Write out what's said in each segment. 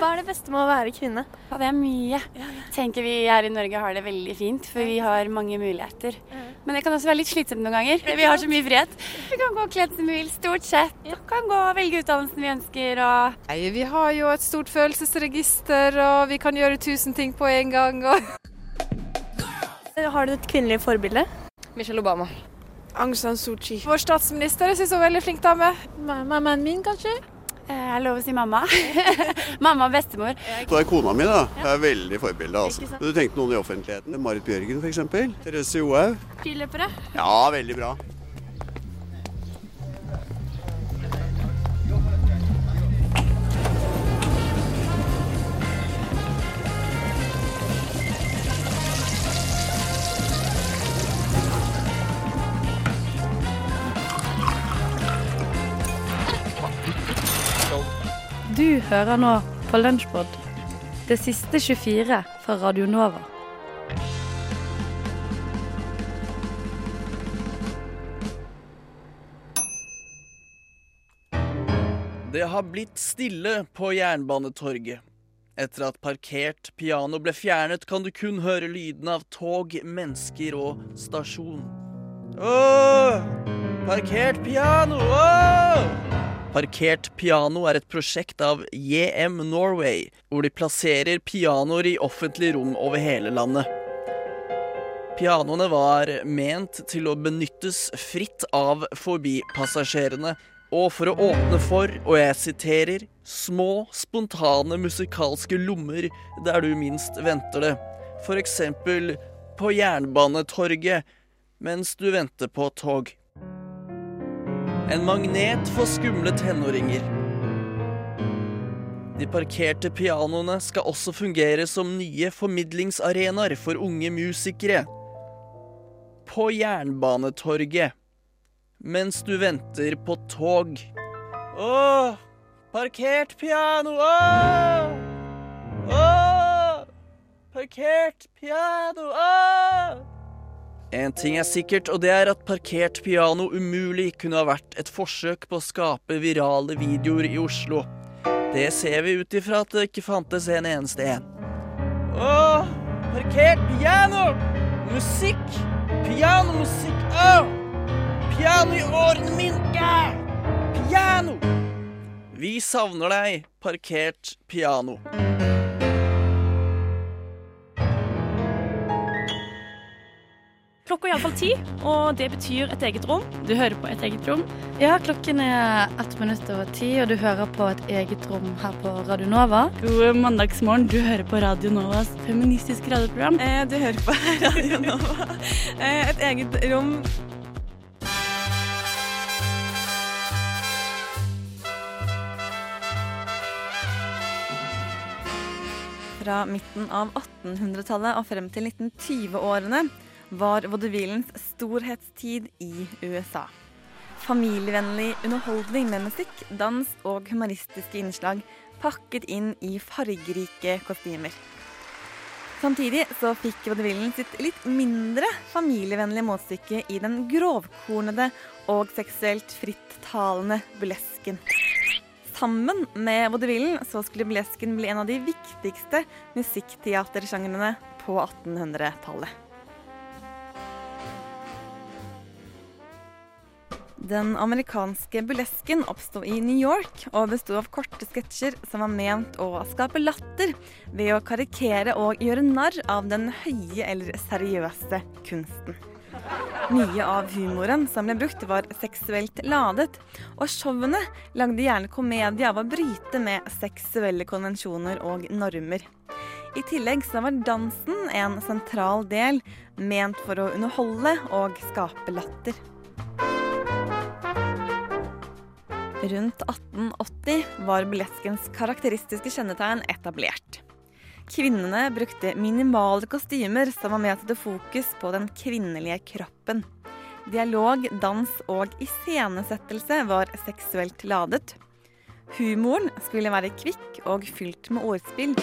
Hva er det beste med å være kvinne? Ja, det er mye. Tenker vi her i Norge har det veldig fint, for vi har mange muligheter. Men det kan også være litt slitsomt noen ganger. Vi har så mye frihet. Vi kan gå kledd som vi vil, stort sett. Vi kan gå og velge utdannelsen vi ønsker. Og Nei, vi har jo et stort følelsesregister, og vi kan gjøre tusen ting på en gang. Og... Har du et kvinnelig forbilde? Michelle Obama. Aung San Suu Kyi. Vår statsminister jeg synes hun er veldig flink dame. Mammaen min, kanskje? eh, er det lov å si mamma? mamma og bestemor. Så er kona mi da, er veldig forbilde. altså. Du tenkte noen i offentligheten. Marit Bjørgen f.eks. Therese Johaug. Skiløpere? Ja, veldig bra. Hører nå på Lunsjpod, det siste 24 fra Radio Nova. Det har blitt stille på Jernbanetorget. Etter at parkert piano ble fjernet, kan du kun høre lyden av tog, mennesker og stasjon. Åh! Parkert piano! Åh! Parkert piano er et prosjekt av JM Norway, hvor de plasserer pianoer i offentlige rom over hele landet. Pianoene var ment til å benyttes fritt av forbipassasjerene, og for å åpne for, og jeg siterer, små, spontane musikalske lommer der du minst venter det. For eksempel på Jernbanetorget mens du venter på tog. En magnet for skumle tenåringer. De parkerte pianoene skal også fungere som nye formidlingsarenaer for unge musikere. På Jernbanetorget mens du venter på tog. Åh, parkert piano, åh! Åh, parkert piano, åh! En ting er sikkert, og det er at parkert piano umulig kunne ha vært et forsøk på å skape virale videoer i Oslo. Det ser vi ut ifra at det ikke fantes en eneste en. Åh, parkert piano! Musikk! Pianomusikk! Åh! Piano i årene mine! Piano! Vi savner deg, parkert piano. Iallfall ti, og det betyr et eget rom. Du hører på et eget rom. Ja, klokken er ett minutt over ti, og du hører på et eget rom her på Radio Nova. God mandagsmorgen. Du hører på Radio Novas feministiske radioprogram. Eh, du hører på Radio Nova. Eh, et eget rom. Fra midten av 1800-tallet og frem til 1920-årene var vaudevillens storhetstid i USA. Familievennlig underholdning med musikk, dans og humoristiske innslag pakket inn i fargerike kostymer. Samtidig så fikk vaudevillen sitt litt mindre familievennlige motstykke i den grovkornede og seksuelt frittalende burlesken. Sammen med vaudevillen så skulle burlesken bli en av de viktigste musikkteatersjangrene på 1800-tallet. Den amerikanske burlesken oppsto i New York og besto av korte sketsjer som var ment å skape latter ved å karikere og gjøre narr av den høye eller seriøse kunsten. Mye av humoren som ble brukt, var seksuelt ladet, og showene lagde gjerne komedie av å bryte med seksuelle konvensjoner og normer. I tillegg så var dansen en sentral del, ment for å underholde og skape latter. Rundt 1880 var burleskens karakteristiske kjennetegn etablert. Kvinnene brukte minimale kostymer som var med til å fokus på den kvinnelige kroppen. Dialog, dans og iscenesettelse var seksuelt ladet. Humoren skulle være kvikk og fylt med ordspill,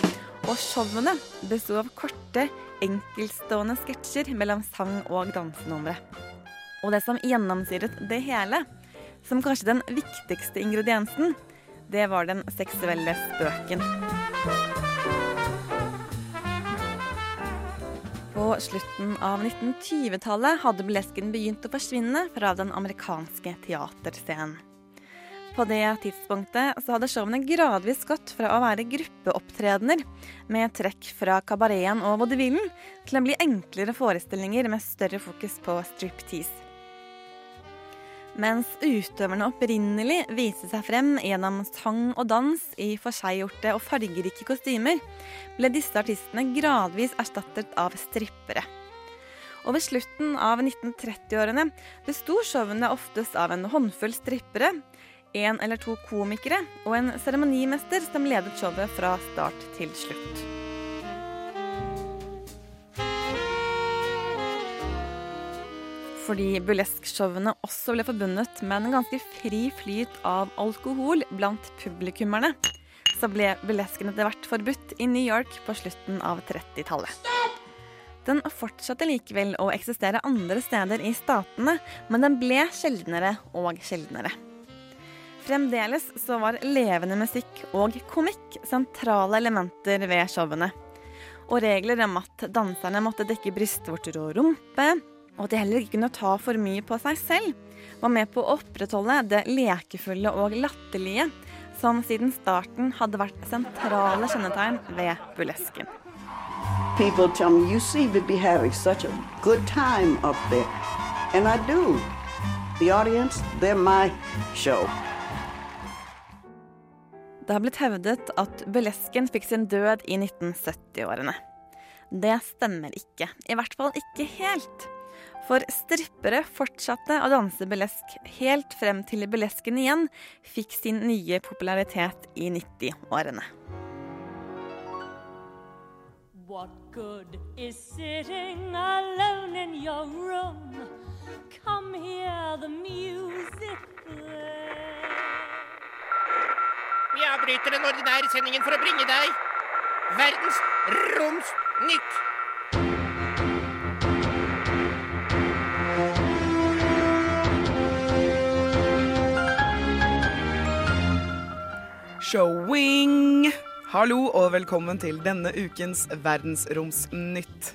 og showene besto av korte, enkeltstående sketsjer mellom sang- og dansenumre. Og det som gjennomsyret det hele, som kanskje den viktigste ingrediensen, det var den seksuelle spøken. På slutten av 1920-tallet hadde burlesken begynt å forsvinne fra den amerikanske teaterscenen. På det tidspunktet så hadde showene gradvis gått fra å være gruppeopptredener med trekk fra kabareten og vaudevillen, til å bli enklere forestillinger med større fokus på striptease. Mens utøverne opprinnelig viste seg frem gjennom sang og dans i forseggjorte og fargerike kostymer, ble disse artistene gradvis erstattet av strippere. Og ved slutten av 1930-årene besto showene oftest av en håndfull strippere, en eller to komikere og en seremonimester som ledet showet fra start til slutt. Fordi burleskshowene også ble forbundet med en ganske fri flyt av alkohol blant publikummerne, så ble burlesken etter hvert forbudt i New York på slutten av 30-tallet. Den fortsatte likevel å eksistere andre steder i statene, men den ble sjeldnere og sjeldnere. Fremdeles så var levende musikk og komikk sentrale elementer ved showene. Og regler om at danserne måtte dekke brystvorter og rumpe, og at de heller ikke kunne ta for mye på seg selv, var med på å opprettholde det lekefulle og latterlige som siden starten hadde vært sentrale kjennetegn ved burlesken. People tell me, you seem to be having such a good time up there. And I do. The audience, they're my show. Det har blitt hevdet at burlesken fikk sin død i 1970-årene. Det stemmer ikke. I hvert fall ikke helt. For strippere fortsatte å danse burlesk helt frem til burlesken igjen fikk sin nye popularitet i 90-årene. What good is sitting alone in your room? Come hear the music play. Vi avbryter den ordinære sendingen for å bringe deg Verdens Roms Nytt. Showing! Hallo og velkommen til denne ukens Verdensromsnytt.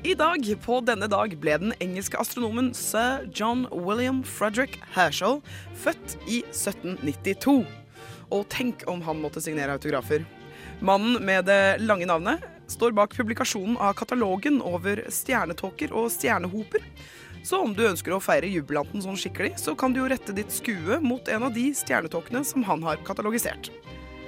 I dag, på denne dag, ble den engelske astronomen sir John William Frederick Herschel født i 1792. Og tenk om han måtte signere autografer. Mannen med det lange navnet står bak publikasjonen av katalogen over stjernetåker og stjernehoper. Så om du ønsker å feire jubilanten sånn skikkelig, så kan du jo rette ditt skue mot en av de stjernetåkene som han har katalogisert.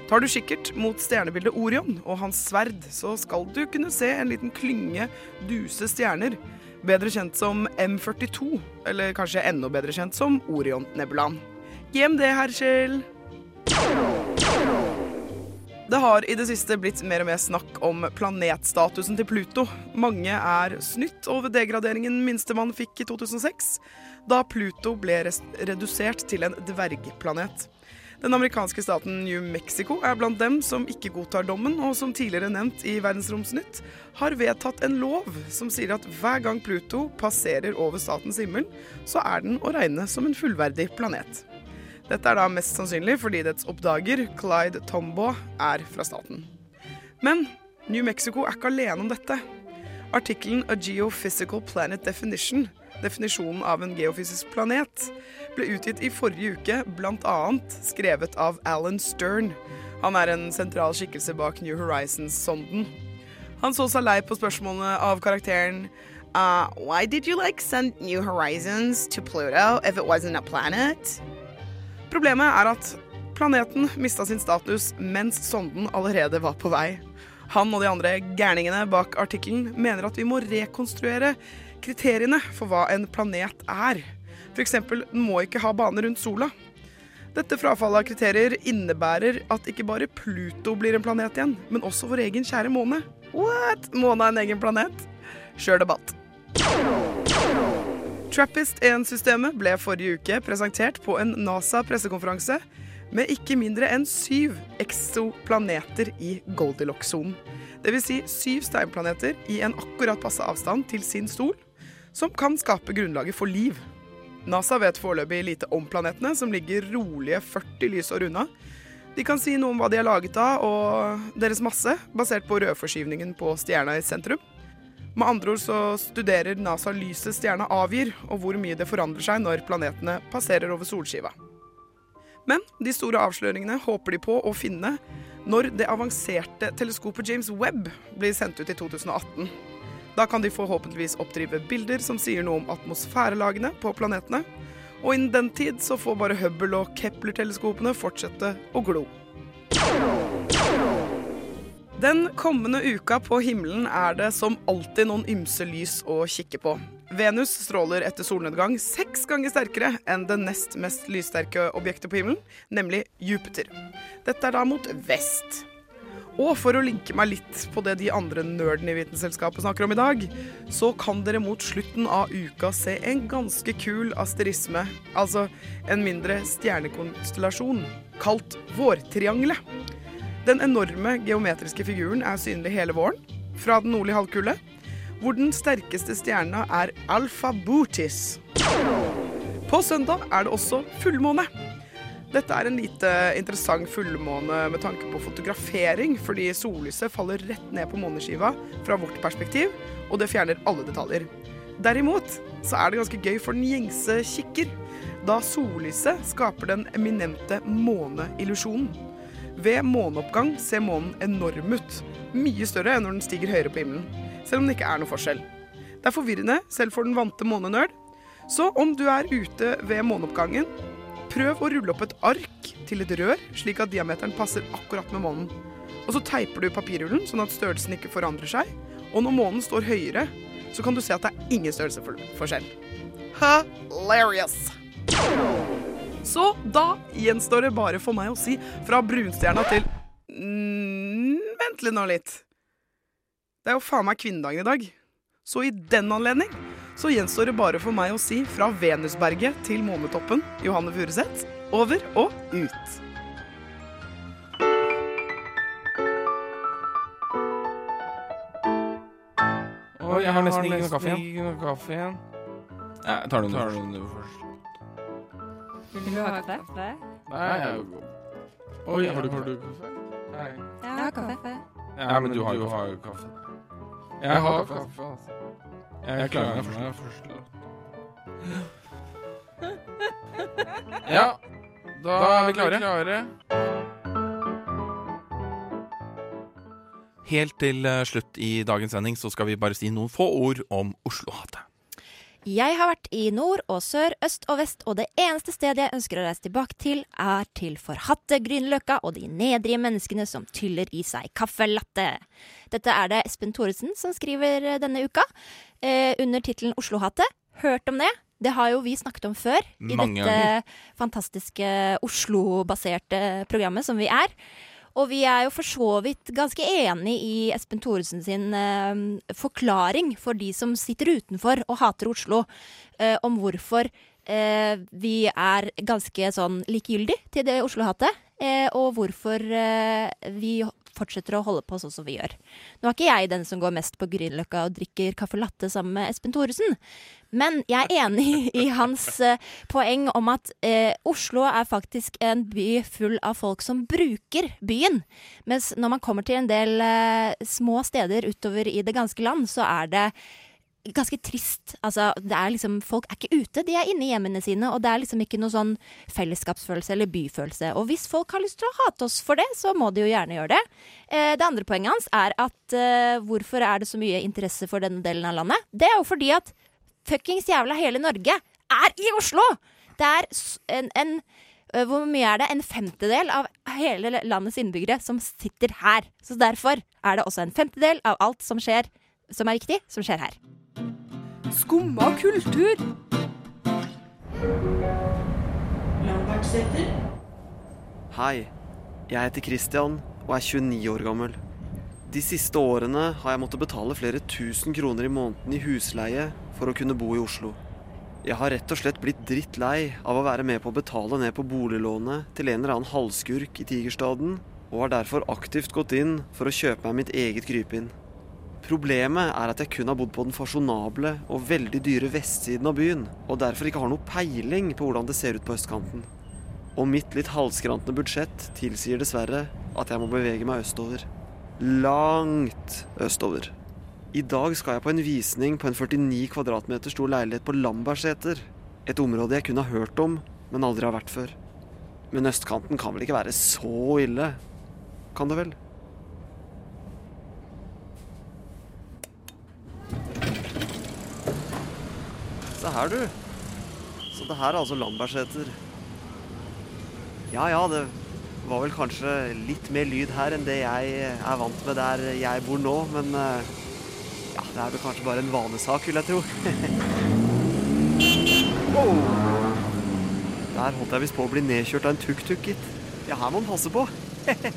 Tar du kikkert mot stjernebildet Orion og hans sverd, så skal du kunne se en liten klynge duse stjerner, bedre kjent som M42, eller kanskje enda bedre kjent som Orion-nebulaen. Hjem det, har i det siste blitt mer og mer snakk om planetstatusen til Pluto. Mange er snytt over degraderingen minstemann fikk i 2006, da Pluto ble redusert til en dvergplanet. Den amerikanske staten New Mexico er blant dem som ikke godtar dommen, og som tidligere nevnt i Verdensromsnytt, har vedtatt en lov som sier at hver gang Pluto passerer over statens himmel, så er den å regne som en fullverdig planet. Dette er da mest sannsynlig fordi dets oppdager, Clyde Tombaugh, er fra staten. Men New Mexico er ikke alene om dette. Artikkelen A Geophysical Planet Definition, definisjonen av en geofysisk planet, ble utgitt i forrige uke, bl.a. skrevet av Alan Stern. Han er en sentral skikkelse bak New Horizons-sonden. Han så seg lei på spørsmålene av karakteren uh, Why did you like send New Horizons to Pluto if it wasn't a planet? Problemet er at planeten mista sin status mens sonden allerede var på vei. Han og de andre gærningene bak artikkelen mener at vi må rekonstruere kriteriene for hva en planet er. F.eks. den må ikke ha bane rundt sola. Dette frafallet av kriterier innebærer at ikke bare Pluto blir en planet igjen, men også vår egen kjære måne. What? Måne er en egen planet? Kjør debatt. Trappist-1-systemet ble forrige uke presentert på en NASA-pressekonferanse med ikke mindre enn syv exoplaneter i Goldilocks-sonen. Dvs. Si syv steinplaneter i en akkurat passe avstand til sin stol, som kan skape grunnlaget for liv. NASA vet foreløpig lite om planetene, som ligger rolige 40 lysår unna. De kan si noe om hva de er laget av og deres masse, basert på rødforskyvningen på stjerna i sentrum. Med andre ord så studerer NASA lyset stjerna avgir, og hvor mye det forandrer seg når planetene passerer over solskiva. Men de store avsløringene håper de på å finne når det avanserte teleskopet James Webb blir sendt ut i 2018. Da kan de forhåpentligvis oppdrive bilder som sier noe om atmosfærelagene på planetene. Og innen den tid så får bare Hubble- og Kepler-teleskopene fortsette å glo. Den kommende uka på himmelen er det som alltid noen ymse lys å kikke på. Venus stråler etter solnedgang seks ganger sterkere enn det nest mest lyssterke objektet på himmelen, nemlig Jupiter. Dette er da mot vest. Og for å linke meg litt på det de andre nerdene i Vitenselskapet snakker om i dag, så kan dere mot slutten av uka se en ganske kul asterisme, altså en mindre stjernekonstellasjon, kalt Vårtriangelet. Den enorme geometriske figuren er synlig hele våren, fra den nordlige halvkule, hvor den sterkeste stjerna er Alfa Bootis. På søndag er det også fullmåne. Dette er en lite interessant fullmåne med tanke på fotografering, fordi sollyset faller rett ned på måneskiva fra vårt perspektiv, og det fjerner alle detaljer. Derimot så er det ganske gøy for den gjengse kikker, da sollyset skaper den eminente måneillusjonen. Ved måneoppgang ser månen enorm ut, mye større enn når den stiger høyere på himmelen, selv om det ikke er noe forskjell. Det er forvirrende, selv for den vante månenerd. Så om du er ute ved måneoppgangen, prøv å rulle opp et ark til et rør, slik at diameteren passer akkurat med månen. Og så teiper du papirrullen, sånn at størrelsen ikke forandrer seg. Og når månen står høyere, så kan du se at det er ingen størrelsesforskjell. Hilarious! Så da gjenstår det bare for meg å si fra brunstjerna til mm, Vent litt nå litt. Det er jo faen meg kvinnedagen i dag. Så i den anledning så gjenstår det bare for meg å si fra Venusberget til månetoppen, Johanne Furuseth, over og ut. Å, jeg har nesten ikke noe kaffe igjen. Ikke noe kaffe igjen. Ja, jeg tar den først. Vil du ha kaffe? Nei, jeg Oi, har du, har du kaffe? Nei. Jeg har kaffe. Ja, men du har jo har kaffe. Jeg har kaffe, altså. Jeg klarer meg først. først. Ja, da er vi klare. Helt til eh, slutt i dagens sending så skal vi bare si noen få ord om Oslo-hatet. Jeg har vært i nord og sør, øst og vest, og det eneste stedet jeg ønsker å reise tilbake til, er til forhatte Grünerløkka og de nedrige menneskene som tyller i seg caffè-latte. Dette er det Espen Thoresen som skriver eh, denne uka, eh, under tittelen Oslo-hatet. Hørt om det? Det har jo vi snakket om før i Mange dette fantastiske Oslo-baserte programmet som vi er. Og vi er jo for så vidt ganske enig i Espen Thoresen sin eh, forklaring for de som sitter utenfor og hater Oslo, eh, om hvorfor eh, vi er ganske sånn likegyldig til det Oslo-hatet, eh, og hvorfor eh, vi fortsetter å holde på sånn som vi gjør. Nå er ikke jeg den som går mest på Grünerløkka og drikker caffè latte sammen med Espen Thoresen, men jeg er enig i hans eh, poeng om at eh, Oslo er faktisk en by full av folk som bruker byen. Mens når man kommer til en del eh, små steder utover i det ganske land, så er det ganske trist. Altså, er liksom, folk er ikke ute, de er inne i hjemmene sine, og det er liksom ikke noe sånn fellesskapsfølelse eller byfølelse. Og hvis folk har lyst til å hate oss for det, så må de jo gjerne gjøre det. Eh, det andre poenget hans er at eh, hvorfor er det så mye interesse for denne delen av landet? Det er jo fordi at fuckings jævla hele Norge er i Oslo! Det er en, en øh, hvor mye er det? En femtedel av hele landets innbyggere som sitter her. Så derfor er det også en femtedel av alt som skjer, som er viktig, som skjer her. Skumma kultur. Hei, jeg heter Christian og er 29 år gammel. De siste årene har jeg måttet betale flere tusen kroner i måneden i husleie for å kunne bo i Oslo. Jeg har rett og slett blitt drittlei av å være med på å betale ned på boliglånet til en eller annen halvskurk i Tigerstaden, og har derfor aktivt gått inn for å kjøpe meg mitt eget krypinn. Problemet er at jeg kun har bodd på den fasjonable og veldig dyre vestsiden av byen, og derfor ikke har noe peiling på hvordan det ser ut på østkanten. Og mitt litt halvskrantende budsjett tilsier dessverre at jeg må bevege meg østover. Langt østover. I dag skal jeg på en visning på en 49 kvadratmeter stor leilighet på Lambertseter. Et område jeg kun har hørt om, men aldri har vært før. Men østkanten kan vel ikke være så ille? Kan det vel? Se her, du. Så det her er altså Lambertseter. Ja ja, det var vel kanskje litt mer lyd her enn det jeg er vant med der jeg bor nå, men eh, ja, det er vel kanskje bare en vanesak, vil jeg tro. oh. Der holdt jeg visst på å bli nedkjørt av en tuk-tuk, gitt. Ja, her må man passe på. det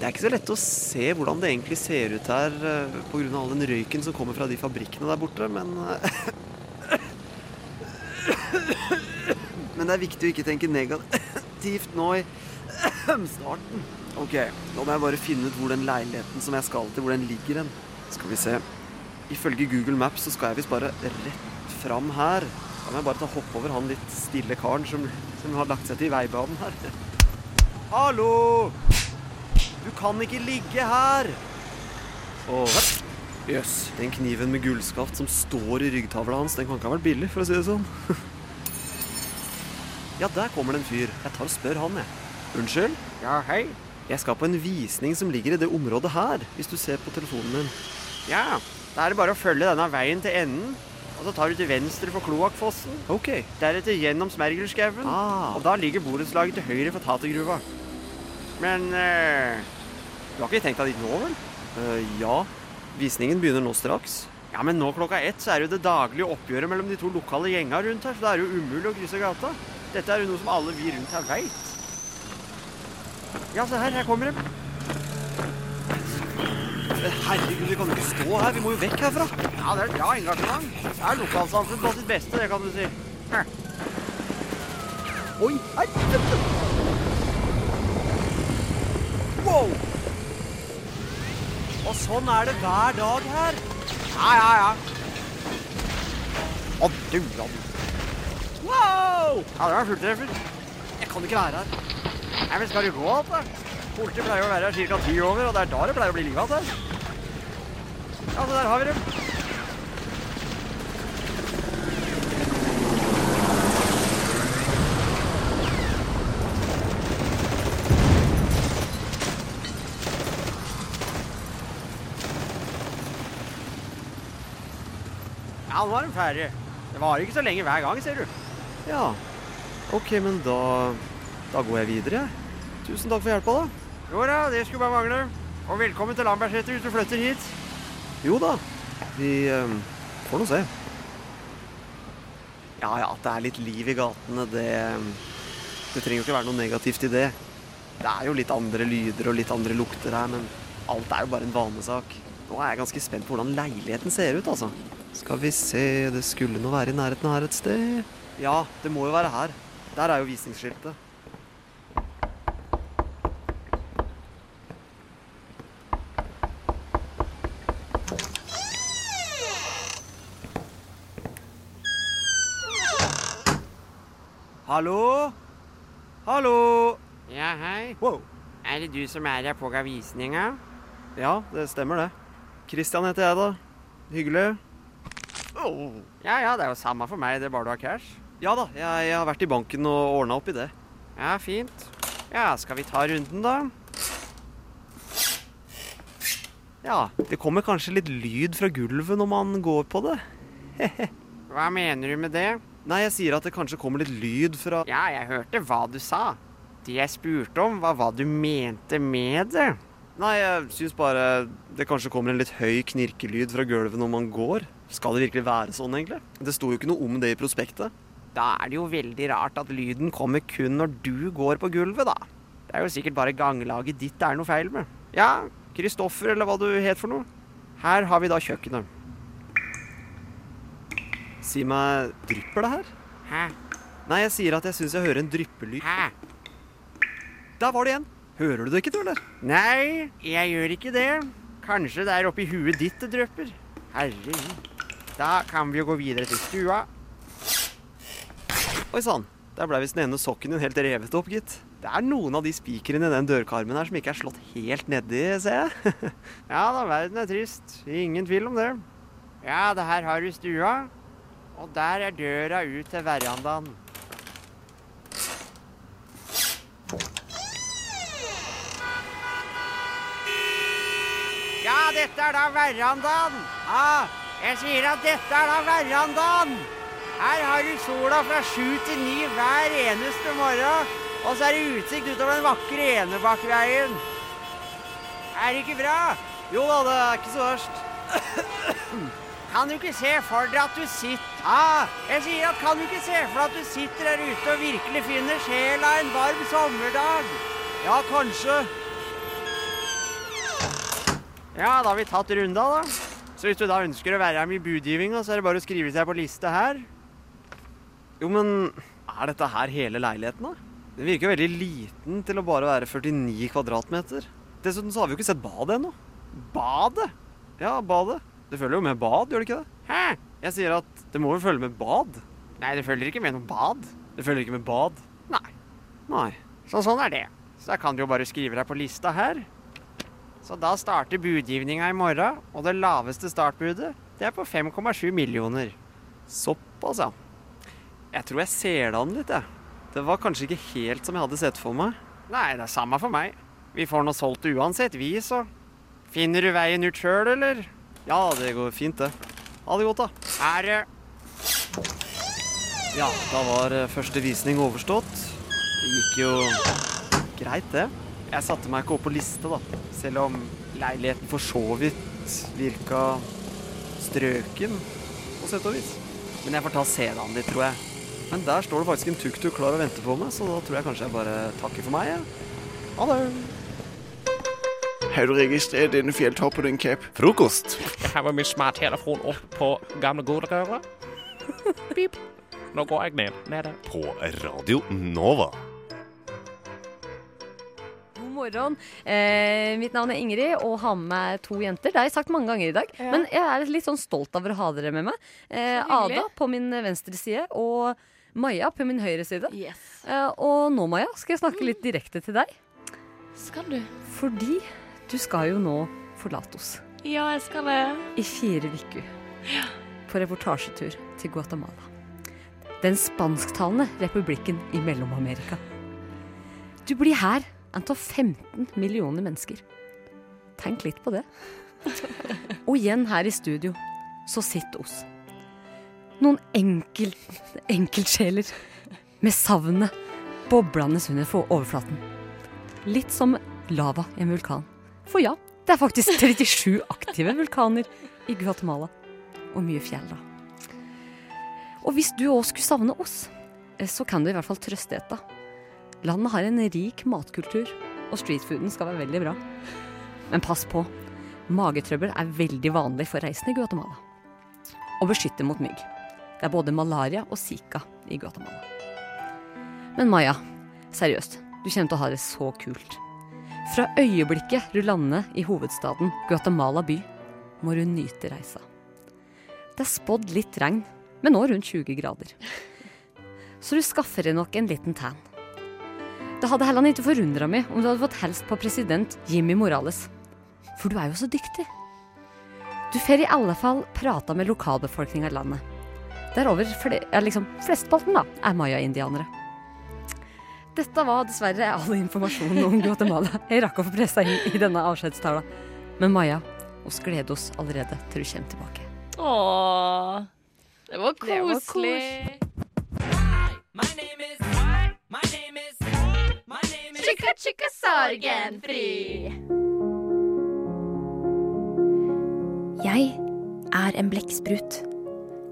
er ikke så lett å se hvordan det egentlig ser ut her pga. grunn av all den røyken som kommer fra de fabrikkene der borte, men eh, Men det er viktig å ikke tenke negativt nå i starten. Ok, nå må jeg bare finne ut hvor den leiligheten som jeg skal til, hvor den ligger hen. Skal vi se. Ifølge Google Maps så skal jeg visst bare rett fram her. Da må jeg bare ta hopp over han litt stille karen som, som har lagt seg til veibanen her. Hallo! Du kan ikke ligge her! Å, Jøss. Yes. Den kniven med gullskaft som står i ryggtavla hans, den kan ikke ha vært billig, for å si det sånn. ja, der kommer det en fyr. Jeg tar og spør han, jeg. Unnskyld? Ja, hei. Jeg skal på en visning som ligger i det området her, hvis du ser på telefonen min. Ja, da er det bare å følge denne veien til enden. Og så tar du til venstre for Kloakkfossen. Ok. Deretter gjennom Smergelskauen. Ah. Og da ligger borettslaget til høyre for Tatergruva. Men eh, du har ikke tenkt deg dit nå, vel? Uh, ja. Visningen begynner nå straks. Ja, men nå klokka ett så er det jo det daglige oppgjøret mellom de to lokale gjenga rundt her, så det er jo umulig å krysse gata. Dette er jo noe som alle vi rundt her veit. Ja, se her, her kommer de. Herregud, vi kan jo ikke stå her. Vi må jo vekk herfra. Ja, det er et bra engasjement. Det er lokalsamfunn på sitt beste, det kan du si. Oi, her. Wow! Og sånn er det hver dag her. Ja, ja, ja. Å, du, ja, du. Wow! Ja, det var fulltreffer. Jeg kan ikke være her. Nei, men skal du gå opp, da? Politiet pleier å være her ca. ti over, og det er da det pleier å bli liv igjen. Ja, så der har vi dem. Ja, nå er de ferdige. Det varer ikke så lenge hver gang, ser du. Ja. Ok, men da Da går jeg videre, jeg. Tusen takk for hjelpa, da. Jo da, det skulle bare mangle. Og velkommen til Lambertseter hvis du flytter hit. Jo da. Vi eh, får nå se. Ja ja, at det er litt liv i gatene, det Det trenger jo ikke være noe negativt i det. Det er jo litt andre lyder og litt andre lukter her, men alt er jo bare en vanesak. Nå er jeg ganske spent på hvordan leiligheten ser ut, altså. Skal vi se, det skulle nå være i nærheten her et sted. Ja, det må jo være her. Der er jo visningsskiltet. Hallo? Hallo? Ja, hei. Wow. Er det du som er her på visninga? Ja, det stemmer det. Christian heter jeg, da. Hyggelig. Oh. Ja, ja, det er jo samme for meg, det er bare du har cash. Ja da, jeg, jeg har vært i banken og ordna opp i det. Ja, fint. Ja, skal vi ta runden, da? Ja, det kommer kanskje litt lyd fra gulvet når man går på det. Hva mener du med det? Nei, jeg sier at det kanskje kommer litt lyd fra Ja, jeg hørte hva du sa. Det jeg spurte om, var hva du mente med det. Nei, jeg syns bare det kanskje kommer en litt høy knirkelyd fra gulvet når man går. Skal det virkelig være sånn, egentlig? Det sto jo ikke noe om det i prospektet. Da er det jo veldig rart at lyden kommer kun når du går på gulvet, da. Det er jo sikkert bare ganglaget ditt det er noe feil med. Ja, Kristoffer, eller hva du het for noe. Her har vi da kjøkkenet. Si meg, drypper det her? Hæ? Nei, jeg sier at jeg syns jeg hører en dryppelyd. Hæ? Der var det igjen. Hører du det ikke, du, eller? Nei, jeg gjør ikke det. Kanskje det er oppi huet ditt det drypper. Herregud. Da kan vi jo gå videre til stua. Oi sann. Der blei visst den ene sokken din helt revet opp, gitt. Det er noen av de spikrene i den dørkarmen her som ikke er slått helt nedi, ser jeg. ja da, verden er trist. Ingen tvil om det. Ja, det her har du stua. Og der er døra ut til verandaen. Ja, dette er da verandaen. Ja, jeg sier at dette er da verandaen. Her har du sola fra sju til ni hver eneste morgen. Og så er det utsikt utover den vakre Enebakkveien. Er det ikke bra? Jo da, det er ikke så verst. Kan du ikke se for deg at du sitter Ja, jeg sier at kan du ikke se for deg at du sitter der ute og virkelig finner sjela en varm sommerdag? Ja, kanskje. Ja, da har vi tatt runda, da. Så hvis du da ønsker å være med i budgivinga, så er det bare å skrive seg på liste her. Jo, men er dette her hele leiligheten, da? Den virker veldig liten til å bare være 49 kvadratmeter. Dessuten så har vi jo ikke sett badet ennå. Badet? Ja, badet. Det følger jo med bad, gjør det ikke det? Hæ? Jeg sier at det må jo følge med bad? Nei, det følger ikke med noe bad. Det følger ikke med bad? Nei. Nei. Så sånn er det. Så da kan du jo bare skrive deg på lista her. Så da starter budgivninga i morgen, og det laveste startbudet det er på 5,7 millioner. Såpass, ja. Jeg tror jeg ser det an litt, jeg. Det var kanskje ikke helt som jeg hadde sett for meg. Nei, det er samme for meg. Vi får nå solgt det uansett, vi, så Finner du veien ut sjøl, eller? Ja, det går fint, det. Ha det godt, da. Er det Ja, da var eh, første visning overstått. Det gikk jo greit, det. Jeg satte meg ikke opp på liste, da. Selv om leiligheten for så vidt virka strøken, på sett og vis. Men jeg får ta CD-en litt, tror jeg. Men der står det faktisk en tuk-tuk klar og venter på meg, så da tror jeg kanskje jeg bare takker for meg. Ja. Ha det. Har du registrert denne fjelltoppen din, Cap? Frokost. Jeg har med min smarttelefon opp på gamle godrøret. Pip. Nå går jeg ned. Nede. På Radio Nova. God morgen. Eh, mitt navn er Ingrid og har med meg to jenter. Det har jeg sagt mange ganger i dag. Ja. Men jeg er litt sånn stolt over å ha dere med meg. Eh, Ada på min venstre side og Maja på min høyre side. Yes. Eh, og nå, Maja, skal jeg snakke litt direkte til deg. Skal du? Fordi du skal jo nå forlate oss. Ja, jeg skal det. I fire uker. På reportasjetur til Guatemala. Den spansktalende republikken i Mellom-Amerika. Du blir her av 15 millioner mennesker. Tenk litt på det. Og igjen her i studio så sitter oss. Noen enkel, enkeltsjeler med savnet boblende under for overflaten. Litt som lava i en vulkan. For ja, det er faktisk 37 aktive vulkaner i Guatemala. Og mye fjell, da. Og hvis du òg skulle savne oss, eh, så kan du i hvert fall trøste dette. Landet har en rik matkultur, og streetfooden skal være veldig bra. Men pass på, magetrøbbel er veldig vanlig for reisende i Guatemala. Og beskytte mot mygg. Det er både malaria og zika i Guatemala. Men Maja, seriøst, du kommer til å ha det så kult. Fra øyeblikket du lander i hovedstaden Guatemala by, må du nyte reisa. Det er spådd litt regn, men nå rundt 20 grader. Så du skaffer deg nok en liten tan. Det hadde heller ikke forundra meg om du hadde fått helst på president Jimmy Morales. For du er jo så dyktig. Du får i alle fall prata med lokalbefolkninga i landet. Der over fle ja, liksom, flesteparten da, er maya-indianere. Dette var dessverre all informasjonen om Guatemala jeg rakk å få pressa inn i denne avskjedstala. Men Maja, oss gleder oss allerede til du kommer tilbake. Åh, det var Det var koselig. Chica chica sorgenfri. Jeg er en blekksprut.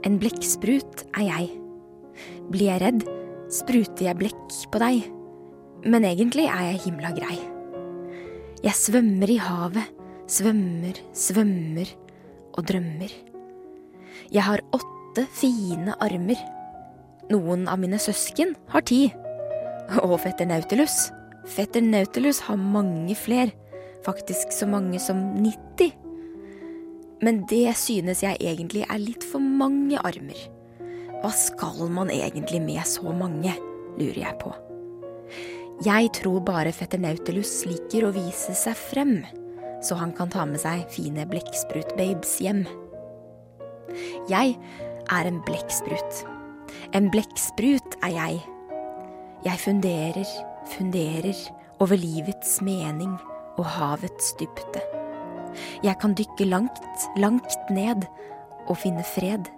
En blekksprut er jeg. Blir jeg redd, spruter jeg blekk på deg. Men egentlig er jeg himla grei. Jeg svømmer i havet, svømmer, svømmer og drømmer. Jeg har åtte fine armer. Noen av mine søsken har ti. Og fetter Nautilus. Fetter Nautilus har mange fler. Faktisk så mange som 90. Men det synes jeg egentlig er litt for mange armer. Hva skal man egentlig med så mange? lurer jeg på. Jeg tror bare fetter Nautilus liker å vise seg frem, så han kan ta med seg fine blekksprutbabes hjem. Jeg er en blekksprut. En blekksprut er jeg. Jeg funderer, funderer over livets mening og havets dybde. Jeg kan dykke langt, langt ned og finne fred.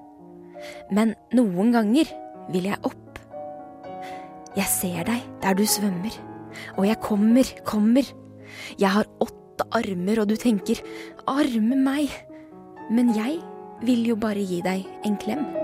Men noen ganger vil jeg opp. Jeg ser deg der du svømmer, og jeg kommer, kommer. Jeg har åtte armer, og du tenker arme meg. Men jeg vil jo bare gi deg en klem.